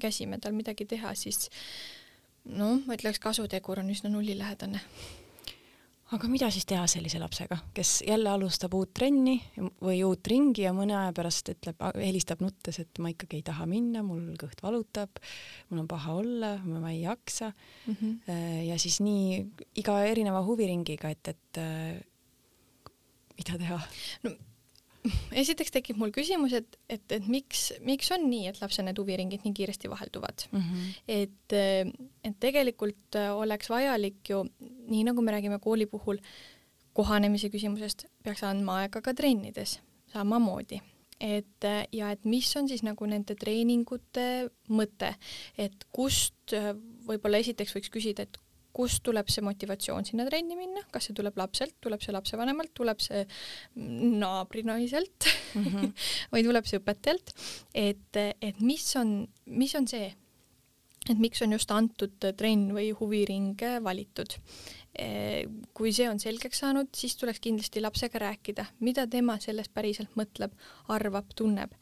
käsime tal midagi teha, siis noh, ma ütleks, kasutegur on üsna nullilähedane aga mida siis teha sellise lapsega, kes jälle alustab uut trenni või uut ringi ja mõne aja pärast ütleb, helistab nuttes, et ma ikkagi ei taha minna, mul kõht valutab, mul on paha olla, ma ei jaksa mm. -hmm. ja siis nii iga erineva huviringiga, et, et äh, mida teha? no esiteks tekib mul küsimus, et, et, et miks, miks on nii, et lapse need huviringid nii kiiresti vahelduvad mm. -hmm. et, et tegelikult oleks vajalik ju, nii nagu me räägime kooli puhul kohanemise küsimusest, peaks andma aega ka trennides samamoodi et ja et mis on siis nagu nende treeningute mõte, et kust võib-olla esiteks võiks küsida, et kust tuleb see motivatsioon sinna trenni minna, kas see tuleb lapselt, tuleb see lapsevanemalt, tuleb see naabrinaiselt mm -hmm. *laughs* või tuleb see õpetajalt, et, et mis on, mis on see, et miks on just antud trenn või huviring valitud. kui see on selgeks saanud, siis tuleks kindlasti lapsega rääkida, mida tema sellest päriselt mõtleb, arvab, tunneb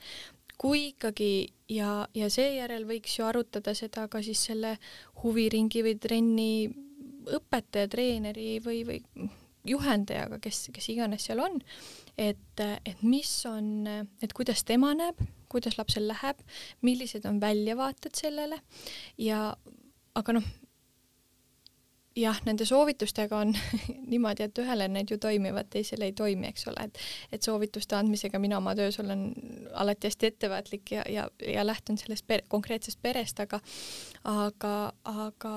kui ikkagi ja, ja seejärel võiks ju arutada seda ka siis selle huviringi või trenni õpetaja, treeneri või, või juhendajaga, kes, kes iganes seal on, et, et mis on, et kuidas tema näeb, kuidas lapsel läheb, millised on väljavaated sellele. Ja aga noh, jah, nende soovitustega on *laughs* niimoodi, et ühele need ju toimivad, teisele ei toimi, eks ole, et et soovituste andmisega mina oma töös olen alati hästi ettevaatlik ja, ja, ja lähtun sellest per konkreetsest perest, aga aga, aga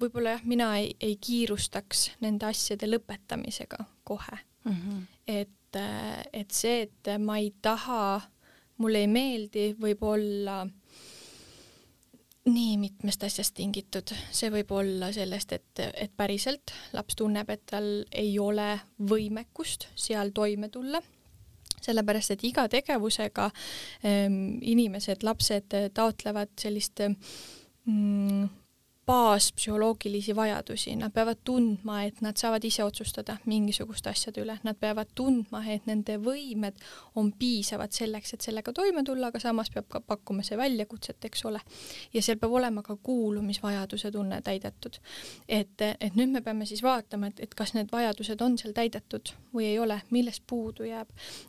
võib-olla jah, mina ei, ei kiirustaks nende asjade lõpetamisega kohe mm. -hmm. et, et see, et ma ei taha, mulle ei meeldi, võib olla nii mitmest asjast tingitud, see võib olla sellest, et, et päriselt laps tunneb, et tal ei ole võimekust seal toime tulla, sellepärast et iga tegevusega ähm, inimesed, lapsed taotlevad sellist mm, baaspsühholoogilisi vajadusi, nad peavad tundma, et nad saavad ise otsustada mingisuguste asjade üle, nad peavad tundma, et nende võimed on piisavad selleks, et sellega toime tulla, aga samas peab ka pakkuma see väljakutset, eks ole. ja seal peab olema ka kuulumisvajaduse tunne täidetud. et, et nüüd me peame siis vaatama, et, et kas need vajadused on seal täidetud või ei ole, millest puudu jääb.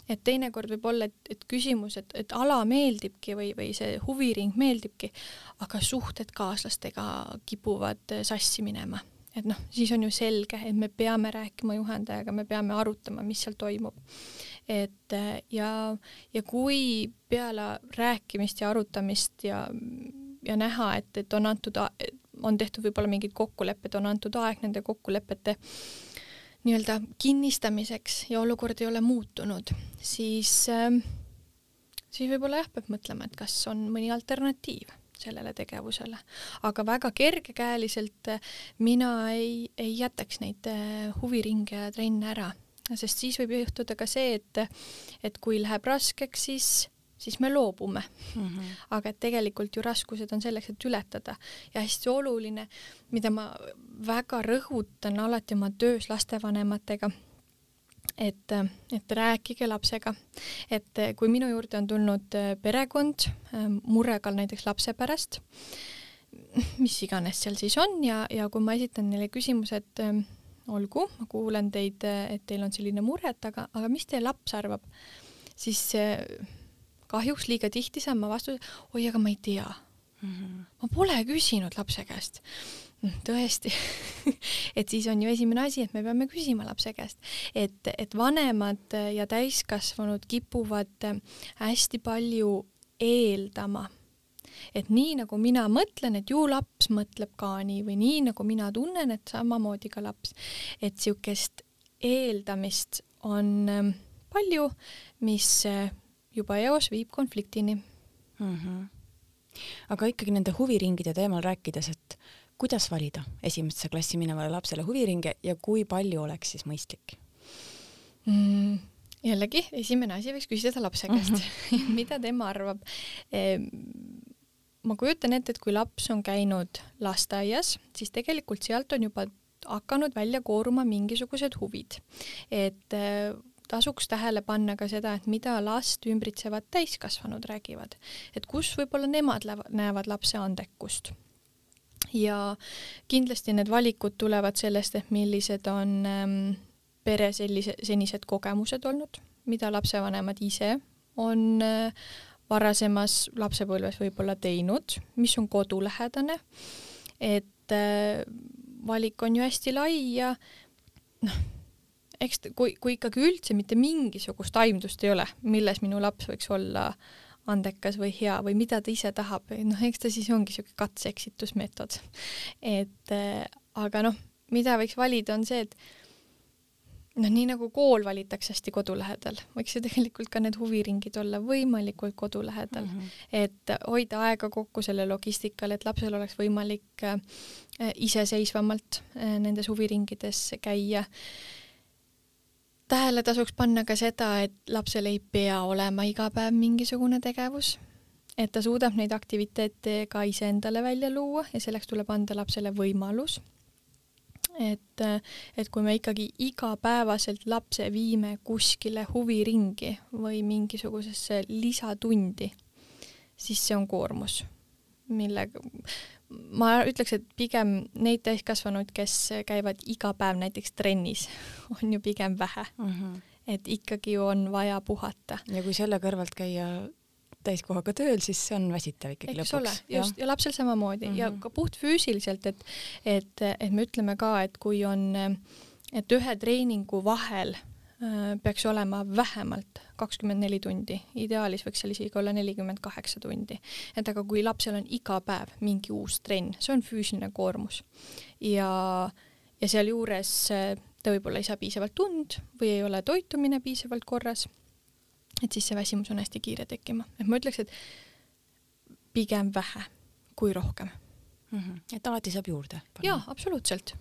et teinekord võib olla, et, et küsimus, et, et ala meeldibki või, või see huviring meeldibki, aga suhted kaaslastega kipuvad äh, sassi minema. et noh, siis on ju selge, et me peame rääkima juhendajaga, me peame arutama, mis seal toimub. et äh, ja, ja kui peale rääkimist ja arutamist ja, ja näha, et, et on antud, on tehtud võib-olla mingid kokkulepped, on antud aeg nende kokkulepete nii-öelda kinnistamiseks ja olukord ei ole muutunud, siis äh, siis võib-olla jah, peab mõtlema, et kas on mõni alternatiiv sellele tegevusele. aga väga kergekäeliselt äh, mina ei, ei jätaks neid äh, huviringe ja trenne ära, sest siis võib juhtuda ka see, et, et kui läheb raskeks, siis siis me loobume mm. -hmm. aga et tegelikult ju raskused on selleks, et ületada ja hästi oluline, mida ma väga rõhutan alati oma töös lastevanematega et, et rääkige lapsega, et kui minu juurde on tulnud äh, perekond äh, murega näiteks lapse pärast, mis iganes seal siis on ja, ja kui ma esitan neile küsimuse, et olgu, ma kuulen teid, et teil on selline mure, et aga, aga mis teie laps arvab, siis kahjuks liiga tihti saan ma vastuse, oi, aga ma ei tea mm. -hmm. ma pole küsinud lapse käest tõesti *laughs* et siis on ju esimene asi, et me peame küsima lapse käest, et, et vanemad ja täiskasvanud kipuvad hästi palju eeldama et nii nagu mina mõtlen, et ju laps mõtleb ka nii või nii nagu mina tunnen, et samamoodi ka laps, et niisugust eeldamist on ähm, palju, mis äh, juba eos viib konfliktini mm. -hmm. aga ikkagi nende huviringide teemal rääkides, et kuidas valida esimesse klassi minevale lapsele huviringe ja kui palju oleks siis mõistlik mm,? jällegi, esimene asi võiks küsida lapse käest *laughs* mm, -hmm. mida tema arvab. ma kujutan ette, et kui laps on käinud lasteaias, siis tegelikult sealt on juba hakanud välja kooruma mingisugused huvid. et äh, tasuks tähele panna ka seda, et mida last ümbritsevad täiskasvanud räägivad, et kus võib-olla nemad näevad lapse andekust ja kindlasti need valikud tulevad sellest, et millised on ähm, pere sellise, senised kogemused olnud, mida lapsevanemad ise on äh, varasemas lapsepõlves võib-olla teinud, mis on kodulähedane, et äh, valik on ju hästi lai ja noh, eks kui, kui ikkagi üldse mitte mingisugust aimdust ei ole, milles minu laps võiks olla andekas või hea või mida ta ise tahab, noh, eks ta siis ongi niisugune katse-eksitusmeetod. et äh, aga noh, mida võiks valida, on see, et noh, nii nagu kool valitakse hästi kodu lähedal, võiks ju tegelikult ka need huviringid olla võimalikult kodu lähedal mm, -hmm. et hoida aega kokku selle logistikale, et lapsel oleks võimalik äh, iseseisvamalt äh, nendes huviringides käia. Tähele tasuks panna ka seda, et lapsel ei pea olema iga päev mingisugune tegevus, et ta suudab neid aktiviteete ka iseendale välja luua ja selleks tuleb anda lapsele võimalus. Et, et kui me ikkagi igapäevaselt lapse viime kuskile huviringi või mingisugusesse lisatundi, siis see on koormus, millega ma ütleks, et pigem neid täiskasvanuid, kes käivad iga päev näiteks trennis, *laughs* on ju pigem vähe mm. -hmm. et ikkagi on vaja puhata. ja kui selle kõrvalt käia täiskohaga tööl, siis see on väsitav ikkagi Eks lõpuks. just, ja lapsel samamoodi mm -hmm. ja mhm. ka puhtfüüsiliselt, et, et, et me ütleme ka, et kui on, et ühe treeningu vahel peaks olema vähemalt kakskümmend neli tundi, ideaalis võiks seal isegi olla nelikümmend kaheksa tundi. et aga kui lapsel on iga päev mingi uus trenn, see on füüsiline koormus ja, ja sealjuures äh, ta võib-olla ei saa piisavalt und või ei ole toitumine piisavalt korras et siis see väsimus on hästi kiire tekkima, et ma ütleks, et pigem vähe kui rohkem mm. -hmm. et alati saab juurde? jaa, absoluutselt.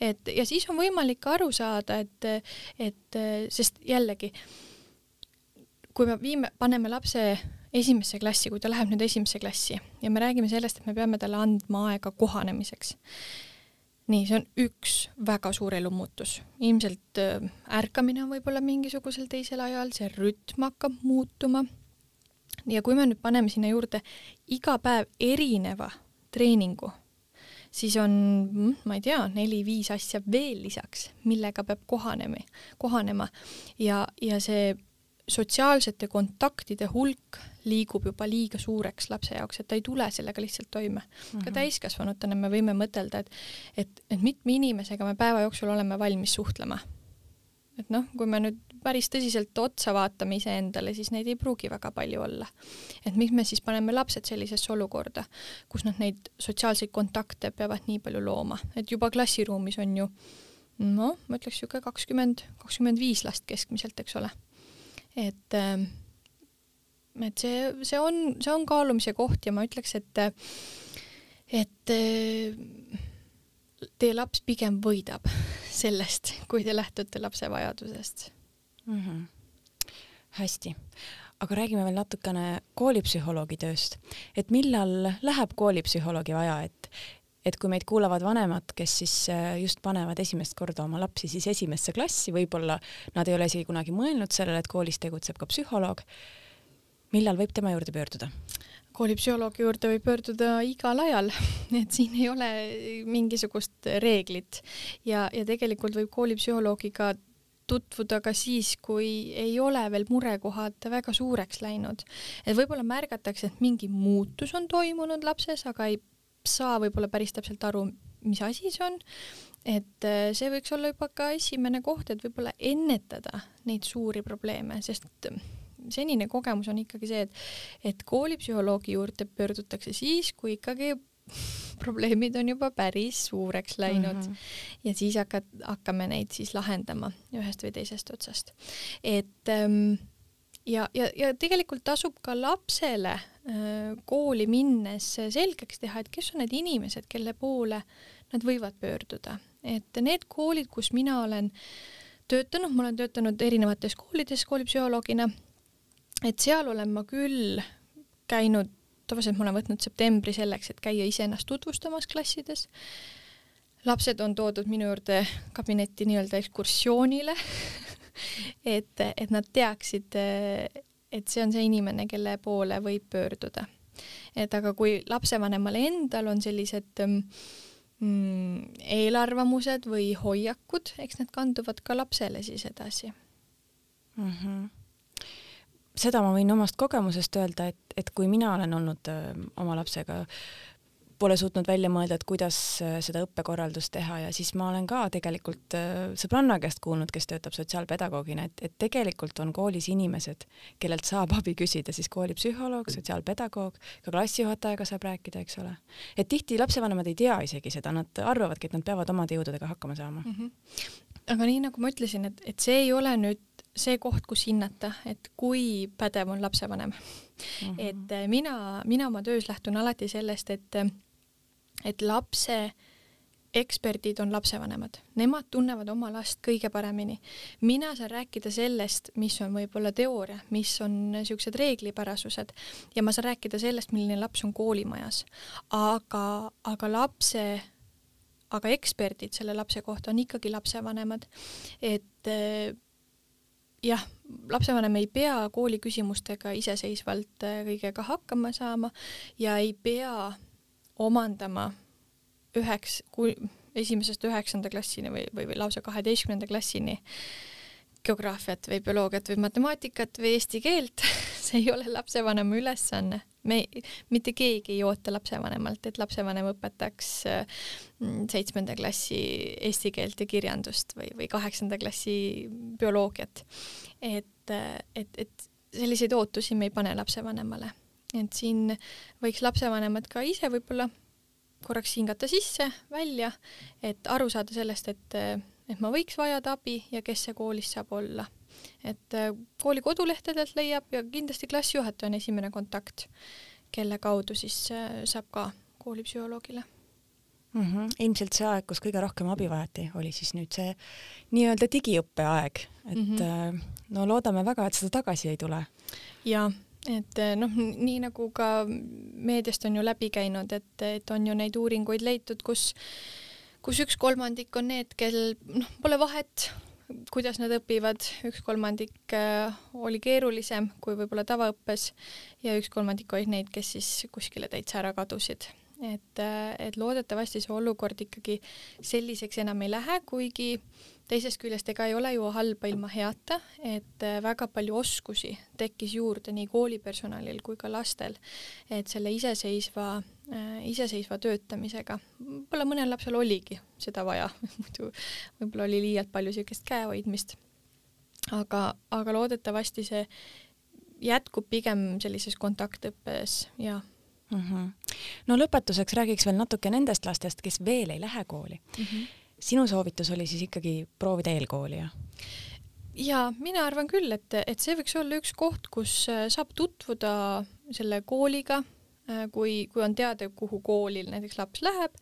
Et ja siis on võimalik aru saada, et, et sest jällegi, kui me viime, paneme lapse esimesse klassi, kui ta läheb nüüd esimesse klassi ja me räägime sellest, et me peame talle andma aega kohanemiseks, nii, see on üks väga suur elumuutus. ilmselt äh, ärkamine on võib-olla mingisugusel teisel ajal, see rütm hakkab muutuma. ja kui me nüüd paneme sinna juurde iga päev erineva treeningu, siis on, mm, ma ei tea, neli-viis asja veel lisaks, millega peab kohanema, kohanema ja, ja see sotsiaalsete kontaktide hulk liigub juba liiga suureks lapse jaoks, et ta ei tule sellega lihtsalt toime mm. -hmm. ka mhm. täiskasvanutena me võime mõtelda, et, et, et mitme inimesega me päeva jooksul oleme valmis suhtlema. et noh, kui me nüüd päris tõsiselt otsa vaatame iseendale, siis neid ei pruugi väga palju olla. et miks me siis paneme lapsed sellisesse olukorda, kus nad neid sotsiaalseid kontakte peavad nii palju looma, et juba klassiruumis on ju noh, ma ütleks niisugune kakskümmend, kakskümmend viis last keskmiselt, eks ole. et ähm, et see, see on, see on kaalumise koht ja ma ütleks, et et äh, teie laps pigem võidab *laughs* sellest, kui te lähtute lapse vajadusest mm. -hmm. hästi, aga räägime veel natukene koolipsühholoogi tööst, et millal läheb koolipsühholoogi vaja, et et kui meid kuulavad vanemad, kes siis äh, just panevad esimest korda oma lapsi siis esimesse klassi, võib-olla nad ei ole isegi kunagi mõelnud sellele, et koolis tegutseb ka psühholoog. millal võib tema juurde pöörduda? koolipsühholoogi juurde võib pöörduda igal ajal, *laughs* et siin ei ole mingisugust reeglit ja, ja tegelikult võib koolipsühholoogiga tutvuda ka siis, kui ei ole veel murekohad väga suureks läinud. et võib-olla märgatakse, et mingi muutus on toimunud lapses, aga ei saa võib-olla päris täpselt aru, mis asi see on, et äh, see võiks olla juba ka esimene koht, et võib-olla ennetada neid suuri probleeme, sest äh, senine kogemus on ikkagi see, et, et koolipsühholoogi juurde pöördutakse siis, kui ikkagi probleemid on juba päris suureks läinud mm -hmm. ja siis hakkad, hakkame neid siis lahendama ühest või teisest otsast. et ähm, ja, ja, ja tegelikult tasub ka lapsele äh, kooli minnes selgeks teha, et kes on need inimesed, kelle poole nad võivad pöörduda, et need koolid, kus mina olen töötanud, ma olen töötanud erinevates koolides koolipsühholoogina, et seal olen ma küll käinud, tavaliselt ma olen võtnud septembri selleks, et käia iseennast tutvustamas klassides. lapsed on toodud minu juurde kabinetti nii-öelda ekskursioonile *laughs* et, et nad teaksid, et see on see inimene, kelle poole võib pöörduda. et aga kui lapsevanemal endal on sellised mm, eelarvamused või hoiakud, eks need kanduvad ka lapsele siis edasi mm. -hmm seda ma võin omast kogemusest öelda, et, et kui mina olen olnud öö, oma lapsega pole suutnud välja mõelda, et kuidas äh, seda õppekorraldust teha ja siis ma olen ka tegelikult äh, sõbranna käest kuulnud, kes töötab sotsiaalpedagoogina, et, et tegelikult on koolis inimesed, kellelt saab abi küsida, siis koolipsühholoog, sotsiaalpedagoog, ka klassijuhatajaga saab rääkida, eks ole. et tihti lapsevanemad ei tea isegi seda, nad arvavadki, et nad peavad omade jõududega hakkama saama mm. -hmm. aga nii nagu ma ütlesin, et, et see ei ole nüüd see koht, kus hinnata, et kui pädev on lapsevanem mm. -hmm. et äh, mina, mina oma töös lähtun alati sellest, et et lapse eksperdid on lapsevanemad, nemad tunnevad oma last kõige paremini. mina saan rääkida sellest, mis on võib-olla teooria, mis on niisugused reeglipärasused ja ma saan rääkida sellest, milline laps on koolimajas. aga, aga lapse, aga eksperdid selle lapse kohta on ikkagi lapsevanemad. et jah, lapsevanem ei pea kooli küsimustega iseseisvalt kõigega hakkama saama ja ei pea omandama üheks, kui esimesest üheksanda klassini või, või, või lausa kaheteistkümnenda klassini geograafiat või bioloogiat või matemaatikat või eesti keelt, *laughs* see ei ole lapsevanema ülesanne. Me, mitte keegi ei oota lapsevanemalt, et lapsevanem õpetaks mm, seitsmenda klassi eesti keelt ja kirjandust või, või kaheksanda klassi bioloogiat. et, et, et selliseid ootusi me ei pane lapsevanemale et siin võiks lapsevanemad ka ise võib-olla korraks hingata sisse, välja, et aru saada sellest, et, et ma võiks vajada abi ja kes see koolis saab olla. Et kooli kodulehtedelt leiab ja kindlasti klassijuhataja on esimene kontakt, kelle kaudu siis saab ka koolipsühholoogile mm. -hmm. ilmselt see aeg, kus kõige rohkem abi vajati, oli siis nüüd see nii-öelda digiõppe aeg, et mm -hmm. no loodame väga, et seda tagasi ei tule. jaa et noh, nii nagu ka meediast on ju läbi käinud, et, et on ju neid uuringuid leitud, kus, kus üks kolmandik on need, kel noh, pole vahet, kuidas nad õpivad, üks kolmandik äh, oli keerulisem kui võib-olla tavaõppes ja üks kolmandik olid neid, kes siis kuskile täitsa ära kadusid. Et, äh, et loodetavasti see olukord ikkagi selliseks enam ei lähe, kuigi teisest küljest ega ei ole ju halba ilma heata, et äh, väga palju oskusi tekkis juurde nii koolipersonalil kui ka lastel, et selle iseseisva iseseisva töötamisega, võib-olla mõnel lapsel oligi seda vaja *laughs* muidu võib-olla oli liialt palju niisugust käehoidmist. aga, aga loodetavasti see jätkub pigem sellises kontaktõppes ja mm. -hmm. no lõpetuseks räägiks veel natuke nendest lastest, kes veel ei lähe kooli mm. -hmm. sinu soovitus oli siis ikkagi proovida eelkooli, jah? ja mina arvan küll, et, et see võiks olla üks koht, kus äh, saab tutvuda selle kooliga, äh, kui, kui on teada, kuhu kooli näiteks laps läheb,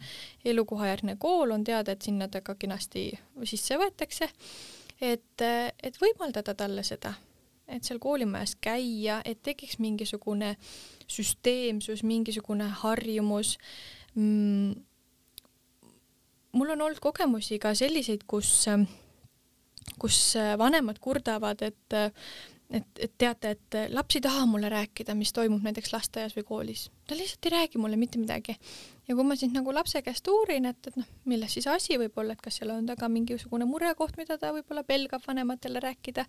elukohajärgne kool, on teada, et sinna ta ka kenasti sisse võetakse, et, et võimaldada talle seda et seal koolimajas käia, et tekiks mingisugune süsteemsus, mingisugune harjumus mm,. mul on olnud kogemusi ka selliseid, kus, kus vanemad kurdavad, et et, et teate, et laps ei taha mulle rääkida, mis toimub näiteks lasteaias või koolis. ta lihtsalt ei räägi mulle mitte midagi ja kui ma siis nagu lapse käest uurin, et, et noh, milles siis asi võib olla, et kas seal on taga mingisugune murekoht, mida ta võib-olla pelgab vanematele rääkida,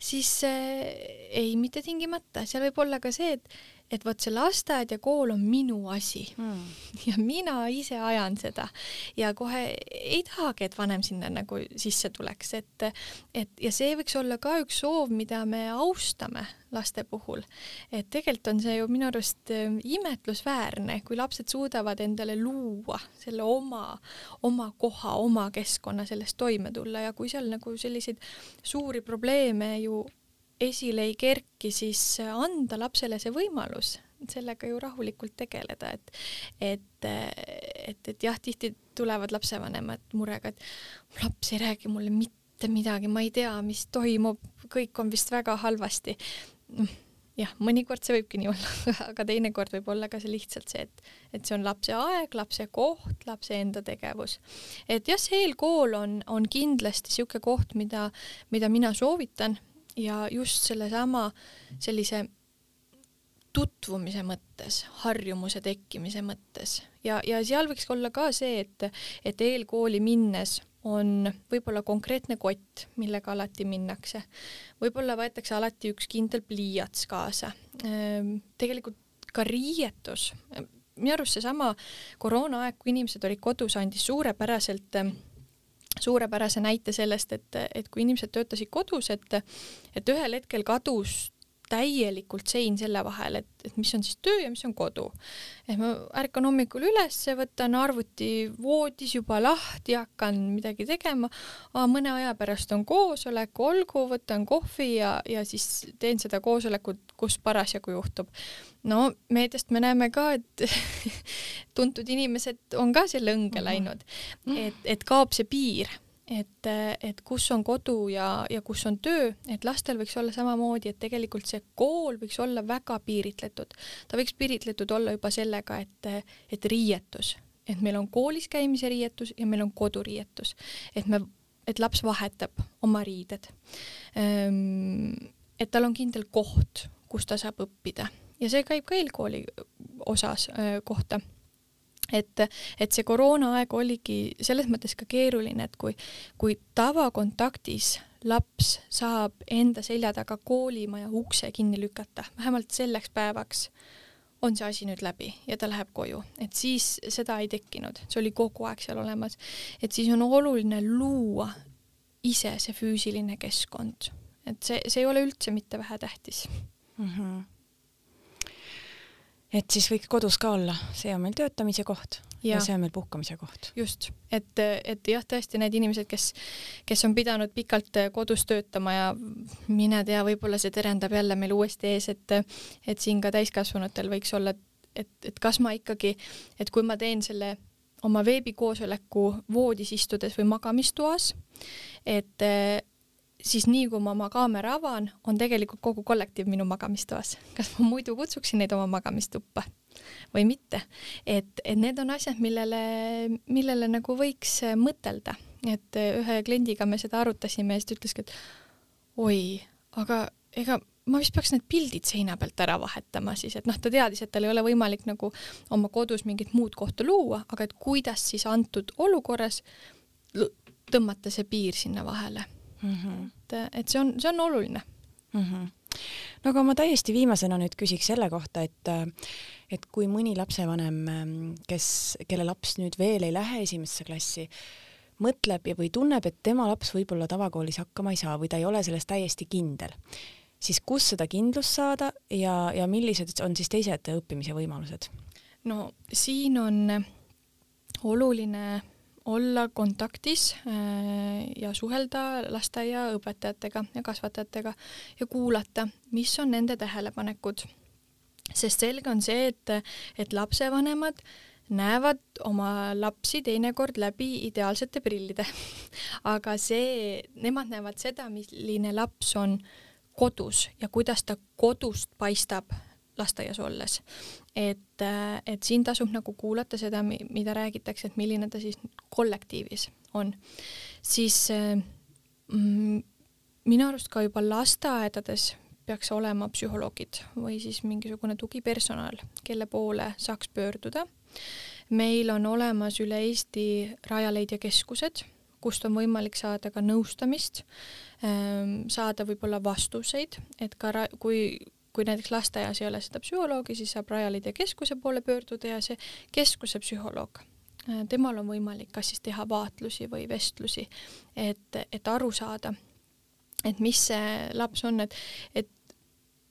siis äh, ei, mitte tingimata, seal võib olla ka see, et et vot see lasteaed ja kool on minu asi mm. ja mina ise ajan seda ja kohe ei tahagi, et vanem sinna nagu sisse tuleks, et, et ja see võiks olla ka üks soov, mida me austame laste puhul. et tegelikult on see ju minu arust äh, imetlusväärne, kui lapsed suudavad endale luua selle oma, oma koha, oma keskkonna, selles toime tulla ja kui seal nagu selliseid suuri probleeme ju esile ei kerki, siis anda lapsele see võimalus sellega ju rahulikult tegeleda, et, et, et, et jah, tihti tulevad lapsevanemad murega, et laps ei räägi mulle mitte midagi, ma ei tea, mis toimub, kõik on vist väga halvasti. Noh, jah, mõnikord see võibki nii olla, *laughs* aga teinekord võib olla ka see lihtsalt see, et, et see on lapse aeg, lapse koht, lapse enda tegevus. et jah, see eelkool on, on kindlasti niisugune koht, mida, mida mina soovitan ja just sellesama sellise tutvumise mõttes, harjumuse tekkimise mõttes ja, ja seal võiks olla ka see, et, et eelkooli minnes on võib-olla konkreetne kott, millega alati minnakse. võib-olla võetakse alati üks kindel pliiats kaasa. Ehm, tegelikult ka riietus, minu arust seesama koroonaaeg, kui inimesed olid kodus, andis suurepäraselt suurepärase näite sellest, et, et kui inimesed töötasid kodus, et, et ühel hetkel kadus täielikult sein selle vahel, et, et mis on siis töö ja mis on kodu. et ma ärkan hommikul üles, võtan arvuti voodis juba lahti, hakkan midagi tegema, mõne aja pärast on koosolek, olgu, võtan kohvi ja, ja siis teen seda koosolekut, kus parasjagu juhtub. no meediast me näeme ka, et *laughs* tuntud inimesed on ka selle õnge mhm. läinud, et, et kaob see piir et, et kus on kodu ja, ja kus on töö, et lastel võiks olla samamoodi, et tegelikult see kool võiks olla väga piiritletud. ta võiks piiritletud olla juba sellega, et, et riietus, et meil on koolis käimise riietus ja meil on koduriietus, et me, et laps vahetab oma riided. Ehm, et tal on kindel koht, kus ta saab õppida ja see käib ka eelkooli osas kohta et, et see koroonaaeg oligi selles mõttes ka keeruline, et kui, kui tavakontaktis laps saab enda selja taga koolimaja ukse kinni lükata, vähemalt selleks päevaks on see asi nüüd läbi ja ta läheb koju, et siis seda ei tekkinud, see oli kogu aeg seal olemas. et siis on oluline luua ise see füüsiline keskkond, et see, see ei ole üldse mitte vähetähtis mm. -hmm et siis võiks kodus ka olla, see on meil töötamise koht ja, ja see on meil puhkamise koht. just, et, et jah, tõesti need inimesed, kes, kes on pidanud pikalt kodus töötama ja mine tea, võib-olla see terendab jälle meil uuesti ees, et, et siin ka täiskasvanutel võiks olla, et, et kas ma ikkagi, et kui ma teen selle oma veebikoosoleku voodis istudes või magamistoas, et siis nii kui ma oma kaamera avan, on tegelikult kogu kollektiiv minu magamistoas. kas ma muidu kutsuksin neid oma magamistuppa või mitte? et, et need on asjad, millele, millele nagu võiks mõtelda, et ühe kliendiga me seda arutasime ja siis ta ütleski, et oi, aga ega ma vist peaks need pildid seina pealt ära vahetama siis, et noh, ta teadis, et tal ei ole võimalik nagu oma kodus mingit muud kohta luua, aga et kuidas siis antud olukorras tõmmata see piir sinna vahele mm. -hmm. Et, et see on, see on oluline mm. -hmm. no aga ma täiesti viimasena nüüd küsiks selle kohta, et et kui mõni lapsevanem, kes, kelle laps nüüd veel ei lähe esimesse klassi, mõtleb ja, või tunneb, et tema laps võib-olla tavakoolis hakkama ei saa või ta ei ole selles täiesti kindel, siis kus seda kindlust saada ja, ja millised on siis teised õppimise võimalused? no siin on oluline olla kontaktis äh, ja suhelda lasteaiaõpetajatega ja kasvatajatega ja kuulata, mis on nende tähelepanekud. sest selge on see, et, et lapsevanemad näevad oma lapsi teinekord läbi ideaalsete prillide *laughs* aga see, nemad näevad seda, milline laps on kodus ja kuidas ta kodust paistab lasteaias olles. Et, äh, et siin tasub nagu kuulata seda, mida räägitakse, et milline ta siis kollektiivis on. siis äh, mm, minu arust ka juba lasteaedades peaks olema psühholoogid või siis mingisugune tugipersonal, kelle poole saaks pöörduda. meil on olemas üle Eesti Rajaleidja keskused, kust on võimalik saada ka nõustamist, ähm, saada võib-olla vastuseid, et ka kui kui näiteks lasteaias ei ole seda psühholoogi, siis saab Rajaleidja keskuse poole pöörduda ja see keskuse psühholoog, äh, temal on võimalik kas siis teha vaatlusi või vestlusi, et, et aru saada, et mis see laps on, et, et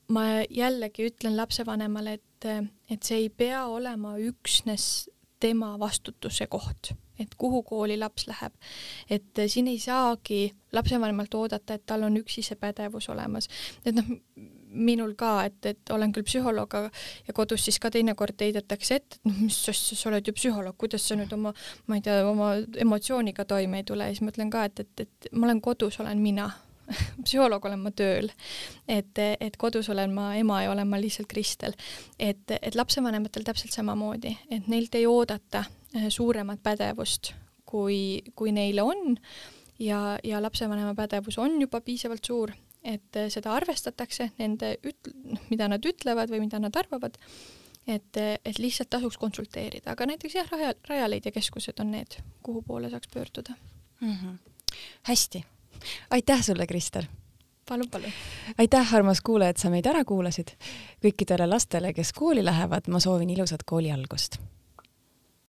ma jällegi ütlen lapsevanemale, et, et see ei pea olema üksnes tema vastutuse koht et kuhu kooli laps läheb. et siin ei saagi lapsevanemalt oodata, et tal on üksi see pädevus olemas. et noh, minul ka, et, et olen küll psühholoog ja kodus siis ka teinekord heidetakse ette, et noh, mis asja, sa oled ju psühholoog, kuidas sa nüüd oma, ma ei tea, oma emotsiooniga toime ei tule. Ja siis ma ütlen ka, et, et, et ma olen kodus, olen mina. *laughs* Psühholoog olen ma tööl, et, et kodus olen ma ema ja olen ma lihtsalt Kristel. et, et lapsevanematel täpselt samamoodi, et neilt ei oodata eh, suuremat pädevust, kui, kui neile on. Ja, ja lapsevanema pädevus on juba piisavalt suur, et eh, seda arvestatakse nende üt-, mida nad ütlevad või mida nad arvavad, et, et lihtsalt tasuks konsulteerida, aga näiteks jah, Raja, Rajaleidja keskused on need, kuhu poole saaks pöörduda mm. -hmm. hästi aitäh sulle, Kristel! palun, palun! aitäh, armas kuulaja, et sa meid ära kuulasid. kõikidele lastele, kes kooli lähevad, ma soovin ilusat kooli algust